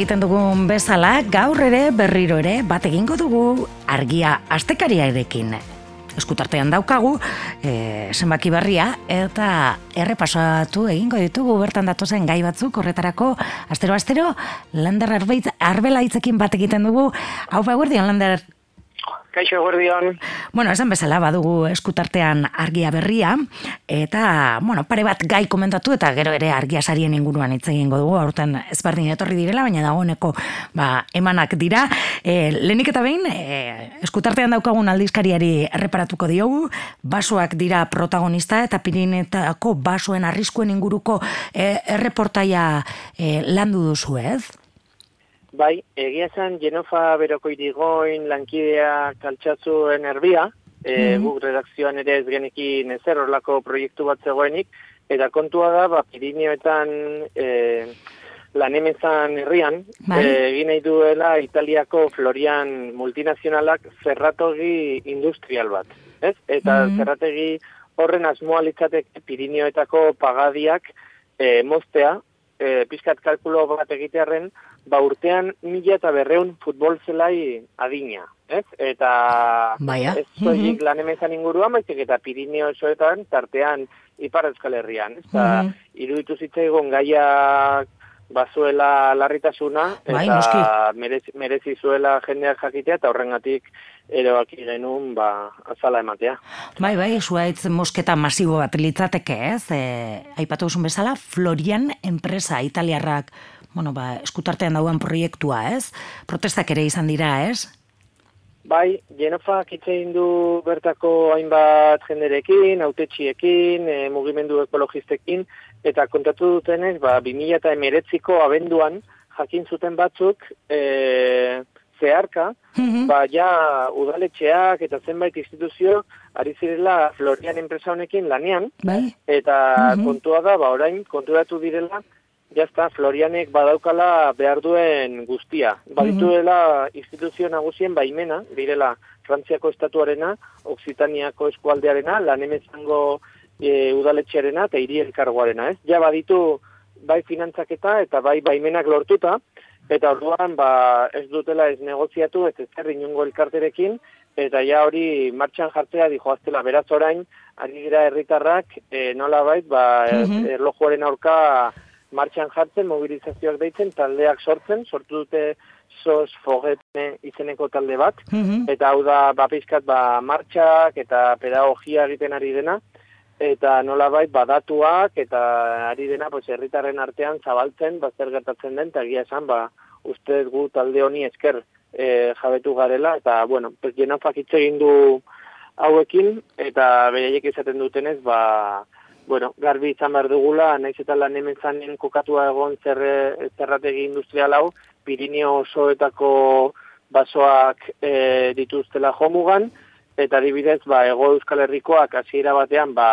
egiten dugun bezala, gaur ere berriro ere bat egingo dugu argia astekariarekin. Eskutartean daukagu, e, zenbaki berria, eta errepasatu egingo ditugu bertan datozen gai batzuk, horretarako, astero-astero, lander arbela hitzekin bat egiten dugu. Hau, guardian, lander Kaixo gordion. Bueno, esan bezala badugu eskutartean argia berria, eta, bueno, pare bat gai komentatu, eta gero ere argia sarien inguruan hitz egingo dugu, aurten ezberdin etorri direla, baina dagoeneko ba, emanak dira. E, lehenik eta behin, e, eskutartean daukagun aldizkariari erreparatuko diogu, basoak dira protagonista, eta pirinetako basoen arriskuen inguruko e, erreportaia e, landu duzu ez? Bai, egia zen Genofa beroko irigoin lankidea kaltsatzuen erbia, e, mm guk redakzioan ere ez genekin ezer horlako proiektu bat zegoenik, eta kontua da, ba, Pirineoetan e, lan emezan herrian, bai. e, egin nahi duela Italiako Florian multinazionalak zerratogi industrial bat. Ez? Eta mm zerrategi horren asmoa litzatek Pirineoetako pagadiak e, moztea, e, pizkat kalkulo bat egitearen, ba urtean mila eta berreun futbol zelai adina, ez? Eta Baia. ez zoik mm lan emezan inguruan, baizik eta Pirineo esoetan, tartean Ipar Euskal Herrian, ez? Eta mm -hmm. iruditu zitzaigun gaiak bazuela larritasuna, bai, eta merezi, merezi zuela jendeak jakitea, eta horrengatik erabaki genuen ba, azala ematea. Bai, bai, zuaitz mosketa masibo bat litzateke, ez? E, aipatu bezala, Florian enpresa italiarrak bueno, ba, eskutartean dauan proiektua, ez? Protestak ere izan dira, ez? Bai, Genofa kitzein du bertako hainbat jenderekin, autetxiekin, e, mugimendu ekologistekin, eta kontatu dutenez, ba, 2000 eta abenduan, jakin zuten batzuk, e, zeharka, mm ba, ja, udaletxeak eta zenbait instituzio, ari zirela Florian enpresa honekin lanean, bai. eta mm kontua da, ba, orain, konturatu direla, jazta, Florianek badaukala behar duen guztia. Badituela instituzio nagusien baimena, direla Frantziako estatuarena, Oksitaniako eskualdearena, lan emezango e, udaletxearena eta hiri elkargoarena, ez? Ja baditu bai finantzaketa eta bai baimenak lortuta, eta orduan ba, ez dutela ez negoziatu, ez ez inungo elkarterekin, eta ja hori martxan jartzea dijo aztela beraz orain, ari gira herritarrak e, nola bait, ba, erlojuaren aurka martxan jartzen, mobilizazioak deitzen, taldeak sortzen, sortu dute sos fogetne izeneko talde bat, mhm. eta hau da bapizkat ba, martxak eta pedagogia egiten ari dena, eta nolabait badatuak eta ari dena pues, herritarren artean zabaltzen, bazer gertatzen den, eta egia esan, ba, uste gu talde honi esker e, jabetu garela, eta, bueno, pues, jenafak egin du hauekin, eta beraiek izaten dutenez, ba, bueno, garbi izan behar dugula, naiz eta lan hemen zanen kokatua egon zerre, zerrategi industrial hau, Pirineo osoetako basoak e, dituztela jomugan, eta adibidez, ba, ego euskal herrikoak hasiera batean, ba,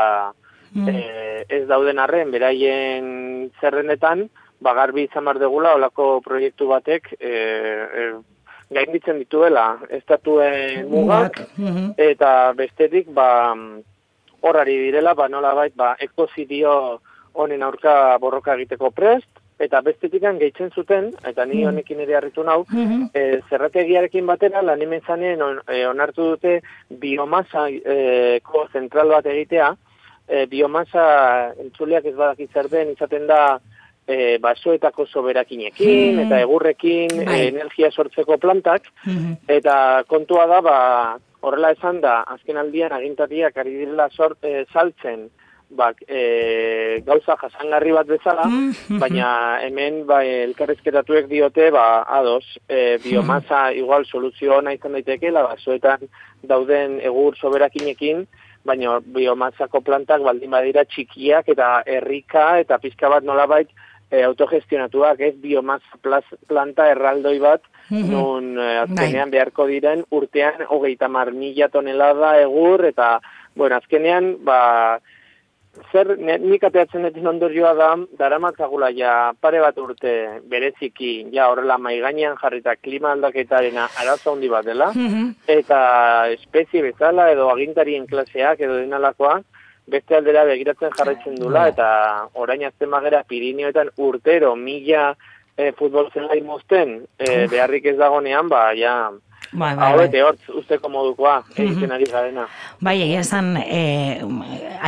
mm. e, ez dauden arren, beraien zerrendetan, ba, garbi izan behar dugula, olako proiektu batek, e, e, gainditzen dituela, estatuen mugak, mm eta bestetik, ba, horari direla, ba, nola bait, ba, ekozidio honen aurka borroka egiteko prest, eta bestetikan gehitzen zuten, eta ni mm. honekin ere harritu nau, Mm e, zerrategiarekin batera, lan zanen on, e, onartu dute biomasa e, ko zentral bat egitea, e, biomasa entzuleak ez badakit zer den, izaten da e, basoetako soberakinekin, mm. eta egurrekin, e, energia sortzeko plantak, Mhm. eta kontua da, ba, horrela esan da, azken aldian agintatiak ari direla sort, e, saltzen, bak, e, gauza jasangarri bat bezala, Mhm. baina hemen ba, elkarrezketatuek diote, ba, ados, e, biomasa igual soluzio ona izan daitekeela, basoetan dauden egur soberakinekin, baina biomasako plantak baldin badira txikiak eta herrika eta pizka bat nolabait e, autogestionatuak, ez biomasa planta erraldoi bat, Mhm. nun eh, azkenean beharko diren urtean hogeita mar mila tonelada egur, eta, bueno, azkenean, ba, zer, nik ateatzen etin ondorioa da, daramatzagula ja pare bat urte bereziki, ja horrela maiganean jarrita klima aldaketarena arazo handi bat dela, Mhm. eta espezie bezala edo agintarien klaseak edo denalakoa, beste aldera begiratzen jarraitzen dula, Bai. eta orain azten magera Pirineoetan urtero mila e, futbol zelai mozten, e, beharrik ez dagonean, ba, ja, Bai, bai, bai. eta hortz, usteko modukoa, egiten ari garena. Bai, egia esan, e,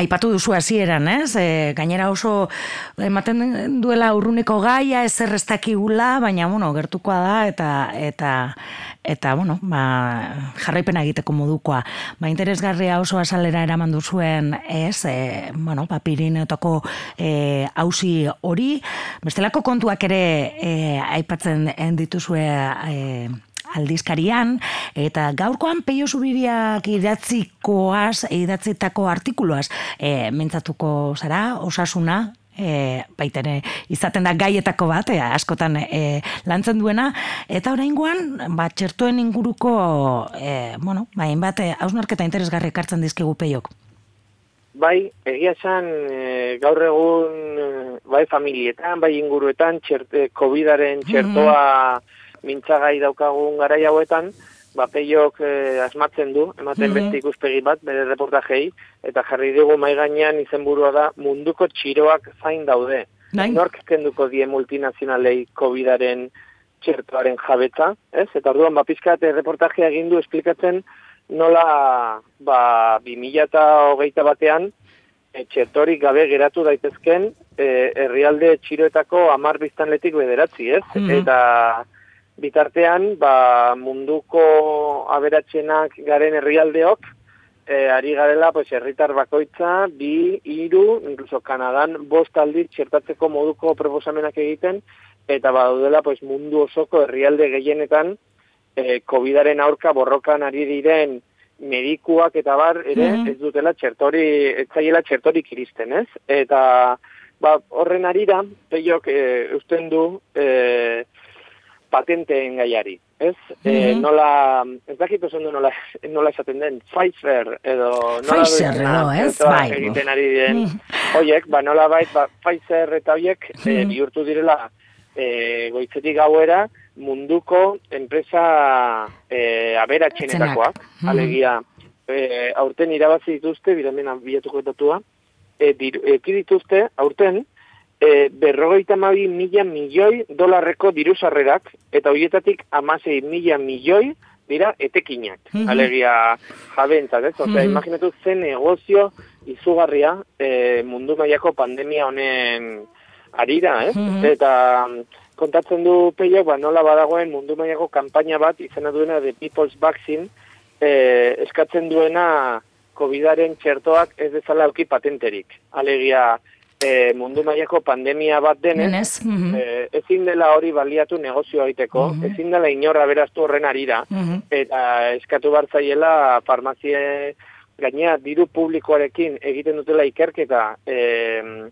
aipatu duzu hasieran, ez? E, gainera oso ematen duela urruneko gaia, ez errestakigula, baina, bueno, gertukoa da, eta, eta, eta bueno, ba, jarraipena egiteko modukoa. Ba, interesgarria oso asalera eraman duzuen, ez? E, bueno, ba, Pirineotako e, hausi hori, bestelako kontuak ere e, aipatzen dituzue e, aldizkarian, eta gaurkoan peio zubiriak idatzikoaz, idatzitako artikuluaz, e, mentzatuko zara, osasuna, e, baitere izaten da gaietako bat, e, askotan e, lantzen duena, eta oraingoan ba, txertoen inguruko, e, bueno, ba, hainbat, hausnarketa interesgarri ekartzen dizkigu peiok. Bai, egia esan, e, gaur egun, bai familietan, bai inguruetan, txerte, COVID-aren txertoa mintzagai daukagun garai hauetan, ba, peiok e, asmatzen du, ematen beste ikuspegi bat, bere reportajei, eta jarri dugu mai gainean izenburua da munduko txiroak zain daude. Bai. Nork kenduko die multinazionalei COVID-aren txertoaren jabetza, ez? Eta orduan, ba, pizkat reportajea egin du esplikatzen nola ba, 2000 eta hogeita batean e, txertorik gabe geratu daitezken e, herrialde txiroetako amar biztanletik bederatzi, ez? Mhm. Eta bitartean ba, munduko aberatzenak garen herrialdeok e, ari garela pues, herritar bakoitza, bi, hiru, incluso Kanadan bost aldiz txertatzeko moduko proposamenak egiten, eta badaudela pues, mundu osoko herrialde gehienetan e, COVID-aren aurka borrokan ari diren medikuak eta bar ere Mhm. ez dutela txertori, ez zaiela txertorik iristen, ez? Eta ba, horren arira, peiok e, usten du e, patenteen gaiari, ez? e, Mhm. nola, ez dakit oso ondo nola, nola esaten den, Pfizer edo nola Pfizer edo, ez? txertoa Bai. egiten ari diren Mhm. hoiek, ba, nola bait, ba, Pfizer eta hoiek e, Mhm. bihurtu direla e, goitzetik gauera munduko enpresa e, aberatxenetakoak, Zenak. Mhm. alegia e, aurten irabazi dituzte, biramena bilatuko datua, e, dir, eki dituzte, aurten, e, berrogeita mabi mila milioi dolarreko diruzarrerak, eta horietatik amasei mila milioi dira etekinak, Mhm. alegia jabentzat, ez? Osea, Mhm. imaginatu zen negozio izugarria e, mundu mailako pandemia honen arira, ez? Mhm. Eta mm, kontatzen du peiok, ba, nola badagoen mundu mailako kanpaina bat izena duena The People's Vaccine, e, eskatzen duena COVID-aren txertoak ez dezala auki patenterik. Alegia, e, mundu mailako pandemia bat denez, Denez, mhm. e, ezin dela hori baliatu negozio egiteko, Mhm. ezin dela inorra beraztu horren arira, Mhm. eta eskatu bartzaiela farmazie gainea diru publikoarekin egiten dutela ikerketa e,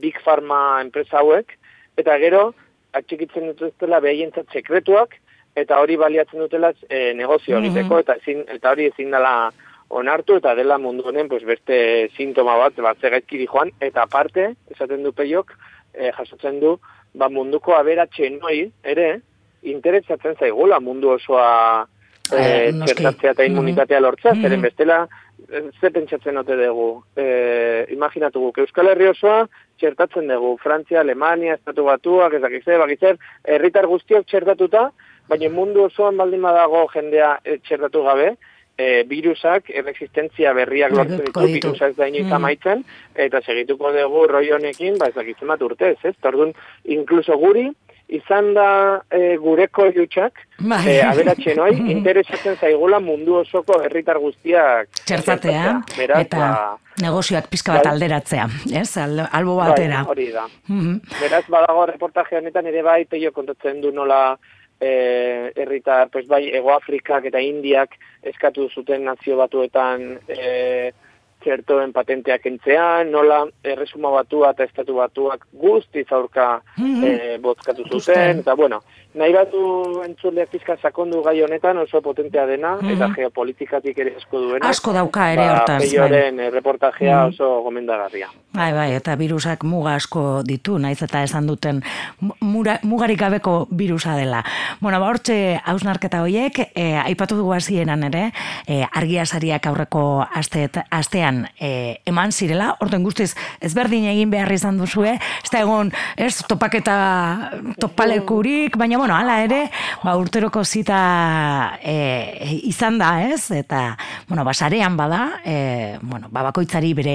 Big Pharma enpresa hauek, eta gero atxikitzen dituztela behaientzat sekretuak, eta hori baliatzen dutela e, negozio Mhm. egiteko, eta, ezin, eta hori ezin dela onartu, eta dela mundu honen pues, beste sintoma bat, bat zegaizkiri joan, eta aparte, esaten du peiok, e, jasotzen du, ba munduko aberatxe noi, ere, interesatzen zaigula mundu osoa Eh, e, noski. txertatzea eta Mhm. immunitatea lortzea, Mhm. zeren bestela, eh, ze pentsatzen ote dugu. E, imaginatu guk, Euskal Herri osoa txertatzen dugu, Frantzia, Alemania, Estatu Batuak, ez dakitze, bakitzer, herritar guztiok txertatuta, baina mundu osoan baldin badago jendea eh, txertatu gabe, e, virusak, erresistentzia berriak lortzen ditu, virusak da inoiz Mhm. amaitzen, eta segituko dugu roi honekin, ba ez dakitzen bat urtez, ez? Tordun, inkluso guri, izan da e, gureko jutxak, Bai. e, aberatxe noi, interesatzen zaigula mundu osoko herritar guztiak Txertatea, Beraz, eta ba, negozioak pizka bat bai. alderatzea, ez? Al- Albo bai, batera. hori da. Mhm. Beraz, badago reportaje honetan ere bai, peio kontatzen du nola eh, herritar, pues bai, Ego Afrikak eta Indiak eskatu zuten nazio batuetan eh, txertoen patenteak entzean, nola erresuma batua eta estatu batuak guztiz aurka Mhm. eh, bozkatu Zuten. zuten, eta bueno, nahi batu entzuleak pizka sakondu gai honetan oso potentea dena, eta Mhm. geopolitikatik ere asko duena. Asko dauka ere ba, hortaz. bai. Peioren eh, reportajea Mhm. oso gomendagarria. Bai, bai, eta virusak muga asko ditu, naiz eta esan duten mu- mura, mugarik gabeko virusa dela. Bueno, ba, hortxe hausnarketa horiek, e, aipatu dugu hasieran ere, e, argiasariak aurreko asteet, astean e, eman zirela, orten guztiz ezberdin egin behar izan duzue, ez da egon, ez, topaketa topalekurik, baina, bueno, hala ere, ba, urteroko zita e, izan da, ez, eta, bueno, ba, sarean bada, e, bueno, ba, bakoitzari bere,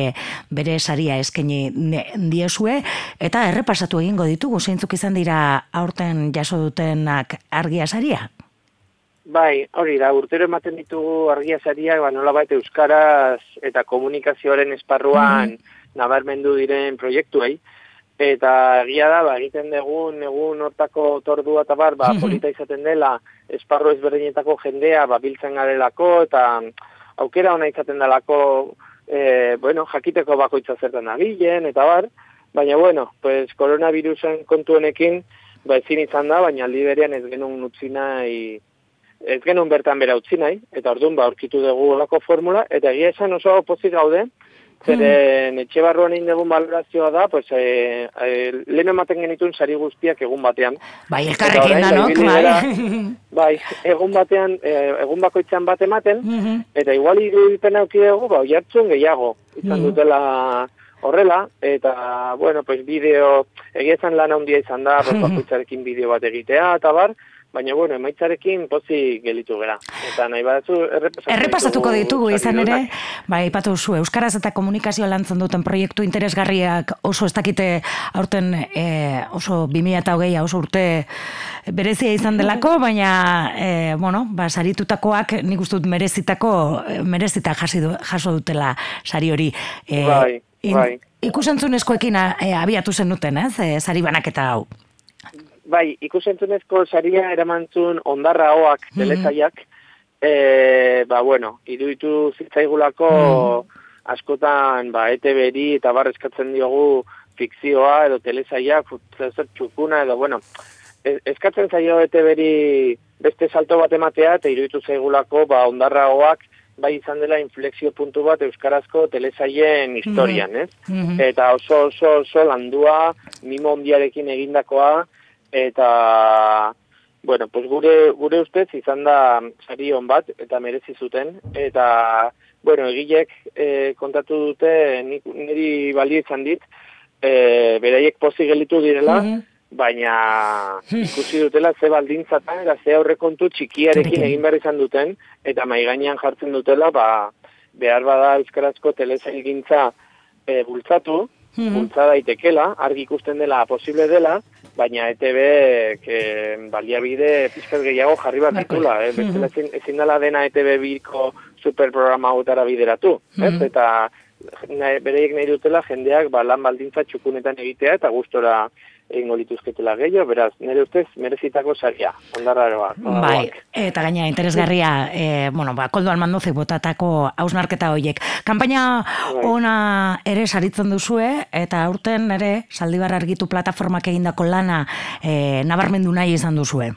bere saria eskeni diezue, eta errepasatu egingo ditugu, zeintzuk izan dira aurten jaso dutenak argia saria? Bai, hori da, urtero ematen ditugu argia sariak, ba, nola baita euskaraz eta komunikazioaren esparruan mm nabarmendu diren proiektuei. Eta egia da, ba, egiten dugun, egun hortako tordua eta bar, ba, polita izaten dela, esparru ezberdinetako jendea, ba, biltzen garelako, eta aukera hona izaten delako, e, bueno, jakiteko bakoitza zertan abilen, eta bar, baina, bueno, pues, koronavirusen kontuenekin, ba, ezin izan da, baina aldi berean ez genuen utzi nahi, ez genuen bertan bera utzi nahi, eta orduan ba, aurkitu dugu olako formula, eta egia esan oso opozik gaude, zere hmm. etxe barruan egin dugun balorazioa da, pues, e, e, lehen ematen genituen sari guztiak egun batean. Bai, elkarrekin da, no? Bai. bai, egun batean, e, egun bakoitzan bat ematen, hmm. eta igual irudipen auki dugu, ba, oiartzen gehiago, izan hmm. dutela horrela, eta, bueno, pues, bideo, egia esan lan handia izan da, bakoitzarekin bideo bat egitea, eta bar, baina bueno, emaitzarekin pozi gelitu gera. Eta nahi batzu errepasatuko, errepasatuko ditugu izan ere, bai, ipatu zu, Euskaraz eta komunikazio lantzen duten proiektu interesgarriak oso ez dakite aurten e, oso 2008 oso urte berezia izan delako, baina e, bueno, ba, saritutakoak nik ustut merezitako, merezita jaso dutela sari hori. E, bai, bai. Ikusentzunezkoekin abiatu zen duten, ez? E, sari banaketa hau. Bai, ikusentzunezko saria eramantzun ondarra hoak mm -hmm. telezaiak, e, ba, bueno, iruditu zitzaigulako mm askotan, ba, ete beri eta barrezkatzen diogu fikzioa edo telezaiak, zer txukuna edo, bueno, e, eskatzen zaio ete beri beste salto bat ematea eta iruditu zaigulako, ba, ondarra hoak, bai izan dela inflexio puntu bat euskarazko telesaien historian, mm -hmm. Eta oso oso oso landua, mimo ondiarekin egindakoa, eta bueno, pues gure gure ustez izan da sari on bat eta merezi zuten eta bueno, egilek e, kontatu dute niri balio izan dit e, beraiek pozi gelitu direla mhm. baina ikusi dutela ze baldintzatan eta ze aurrekontu txikiarekin egin behar izan duten eta mai gainean jartzen dutela ba, behar bada euskarazko telesailgintza e, bultzatu -hmm. bultza daitekela, argi ikusten dela posible dela, baina ETB ke, baliabide pizkat gehiago jarri bat ditula, eh? Mm ezin, ezin dela dena ETB biko superprograma gutara bideratu, mm -hmm. eta bereiek nahi dutela jendeak ba, lan baldintza txukunetan egitea eta gustora egingo lituzketela gehiago, beraz, nire ustez, merezitako saria, ondarraroa. Bai, eta gaina, interesgarria, e, bueno, ba, koldo almandoze botatako hausnarketa horiek. Kampaina bai. ona ere saritzen duzue, eta aurten ere, saldibar argitu plataformak egindako lana e, nabarmendu nahi izan duzue.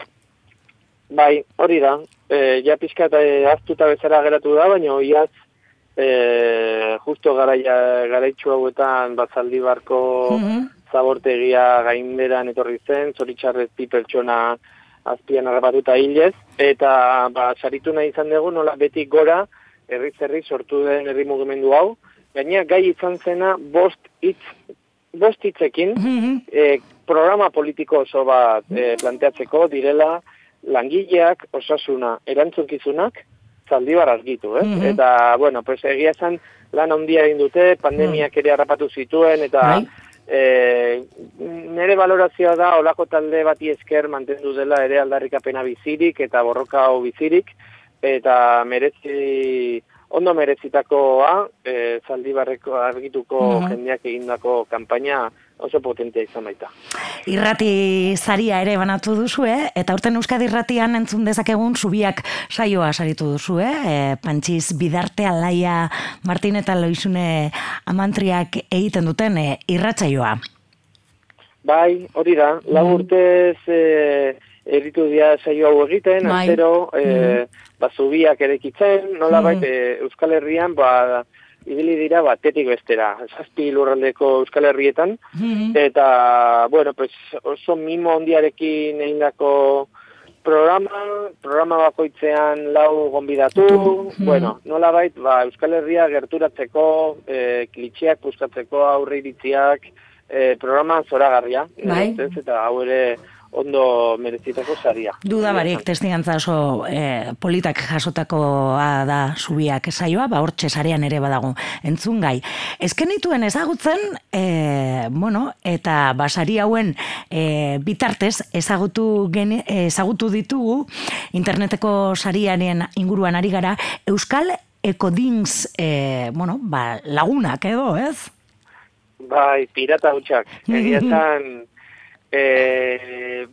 Bai, hori da, e, ja pixka eta e, aztuta bezala geratu da, baina hoiaz, e, justo garaia, garaitxu hauetan, bat saldibarko mm zabortegia gainberan etorri zen, zoritxarrez pi pertsona azpian harrapatuta hilez, eta ba, saritu nahi izan dugu, nola beti gora, herri zerri sortu den herri mugimendu hau, gaina gai izan zena bost hitz bost hitzekin e, programa politiko oso bat e, planteatzeko direla langileak osasuna erantzunkizunak zaldibar argitu, eh? Eta, bueno, pues egia esan lan handia egin dute, pandemiak ere harrapatu zituen, eta bai e, nire valorazioa da olako talde bati esker mantendu dela ere aldarrikapena bizirik eta borroka hau bizirik eta merezi ondo merezitakoa e, zaldibarreko argituko mm jendeak egindako kanpaina oso potentea izan baita. Irrati zaria ere banatu duzu, eh? eta urten Euskadi irratian entzun dezakegun zubiak saioa saritu duzu, eh? e, pantxiz bidarte alaia Martin eta Loizune amantriak egiten duten e, irratsaioa. Bai, hori da, lau mm. urtez e, erritu dia saio hau egiten, bai. azero, e, mm. ba, zubiak erekitzen, nola mm. baita Euskal Herrian, ba, ibili dira batetik bestera, zazpi lurraldeko Euskal Herrietan, mhm. eta, bueno, pues, oso mimo ondiarekin egindako programa, programa bakoitzean lau gonbidatu, Mm. bueno, nola bait, ba, Euskal Herria gerturatzeko, e, klitxeak puskatzeko, aurre iritziak, e, programa zoragarria. Bai. Eta hau ere ondo merezitako saria. Duda barik testigantza oso eh, politak jasotakoa da zubiak saioa, ba hortxe sarean ere badago entzungai. Ezken dituen ezagutzen, eh, bueno, eta basari hauen eh, bitartez ezagutu, gene, ezagutu ditugu interneteko sariaren inguruan ari gara Euskal Ekodings eh, bueno, ba, lagunak edo, ez? Bai, pirata hutsak. Egia e,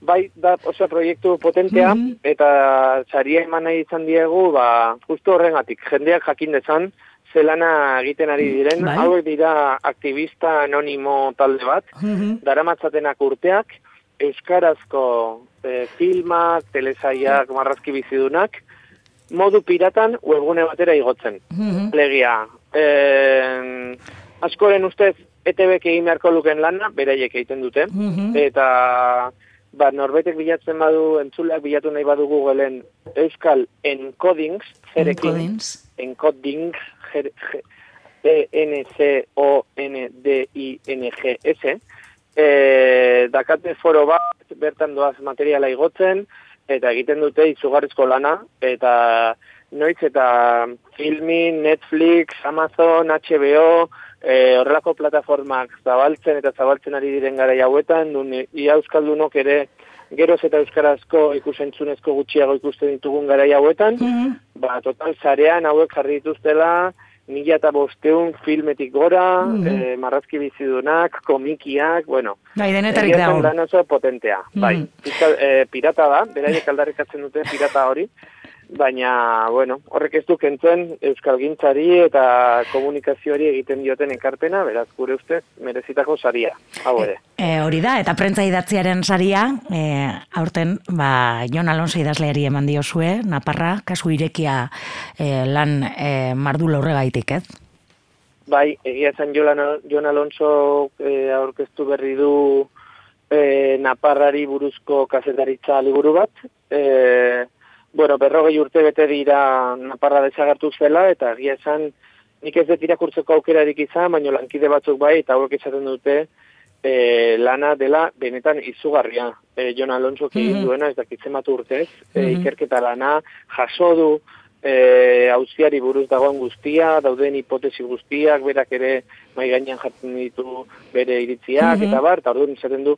bai, da oso proiektu potentea, Mhm. eta saria eman nahi izan diegu, ba, justu horrengatik, jendeak jakin dezan, zelana egiten ari diren, Bai. hauek dira aktivista anonimo talde bat, daramatzatenak urteak, euskarazko e, filmak, telesaiak, marrazki bizidunak, modu piratan webgune batera igotzen. Mhm. Legia, eh, askoren ustez ETBek egin beharko luken lana, beraiek egiten dute, Mhm. eta ba, norbaitek bilatzen badu, entzuleak bilatu nahi badu Googleen Euskal Encodings, zerekin, Encodings. encoding, jer- je- E E-N-C-O-N-D-I-N-G-S, e, dakate foro bat, bertan doaz materiala igotzen, eta egiten dute izugarrizko lana, eta noiz eta filmin, Netflix, Amazon, HBO, e, horrelako plataformak zabaltzen eta zabaltzen ari diren gara hauetan, nun ia euskaldunok ere geroz eta euskarazko ikusentzunezko gutxiago ikusten ditugun gara hauetan, Mhm. ba, total zarean hauek jarri dituztela, mila eta bosteun filmetik gora, Mhm. eh, marrazki bizidunak, komikiak, bueno. Bai, denetarik dago. lan oso potentea, bai. Mhm. Fiskal, eh, pirata da, beraiek aldarrikatzen dute pirata hori, baina, bueno, horrek ez du kentzen euskalgintzari eta komunikazioari egiten dioten ekarpena, beraz, gure ustez, merezitako saria, hau ere. E, hori da, eta prentza idatziaren saria, e, aurten, ba, Jon Alonso idazleari eman diozue, Naparra, kasu irekia e, lan e, mardula horregaitik, ez? Bai, egia Jon, Jon Alonso e, aurkeztu berri du e, Naparrari buruzko kazetaritza liburu bat. E, bueno, berrogei urte bete dira Naparra desagertu zela, eta egia esan nik ez dut irakurtzeko aukerarik izan, baina lankide batzuk bai, eta hauek esaten dute e, lana dela benetan izugarria. E, Jon Alonso egin Mhm. duena, ez dakitzen bat urtez, e, Mhm. ikerketa lana, jaso du, e, auziari buruz dagoen guztia, dauden hipotesi guztiak, berak ere mai gainean jartzen ditu bere iritziak, Mhm. eta bar, eta orduan izaten du,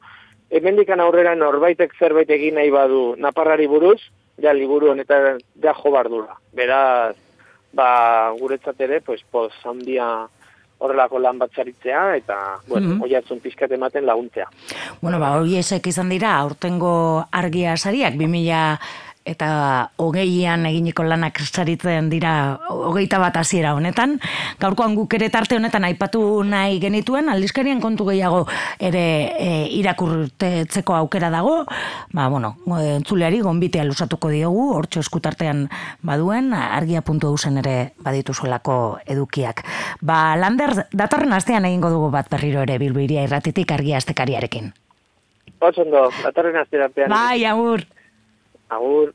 hemendikan aurrera norbaitek zerbait egin nahi badu naparrari buruz, ja liburu honetan ja jo bardura. Beraz, ba, guretzat ere, pues, pos handia horrelako lan bat zaritzea, eta, bueno, Mhm. oiatzun pizkat ematen laguntzea. Bueno, ba, hori esek izan dira, aurtengo argia sariak, 2000 eta hogeian eginiko lanak saritzen dira hogeita bat hasiera honetan. Gaurkoan guk ere tarte honetan aipatu nahi genituen, aldizkarien kontu gehiago ere e, irakurtetzeko aukera dago. Ba, bueno, entzuleari gonbitea lusatuko diogu, hortxo eskutartean baduen, argia.eu zen ere badituzuelako edukiak. Ba, Lander, datorren astean egingo dugu bat berriro ere bilbiria irratitik argia astekariarekin. Otsondo, datorren azterapean. Bai, agur! Agur.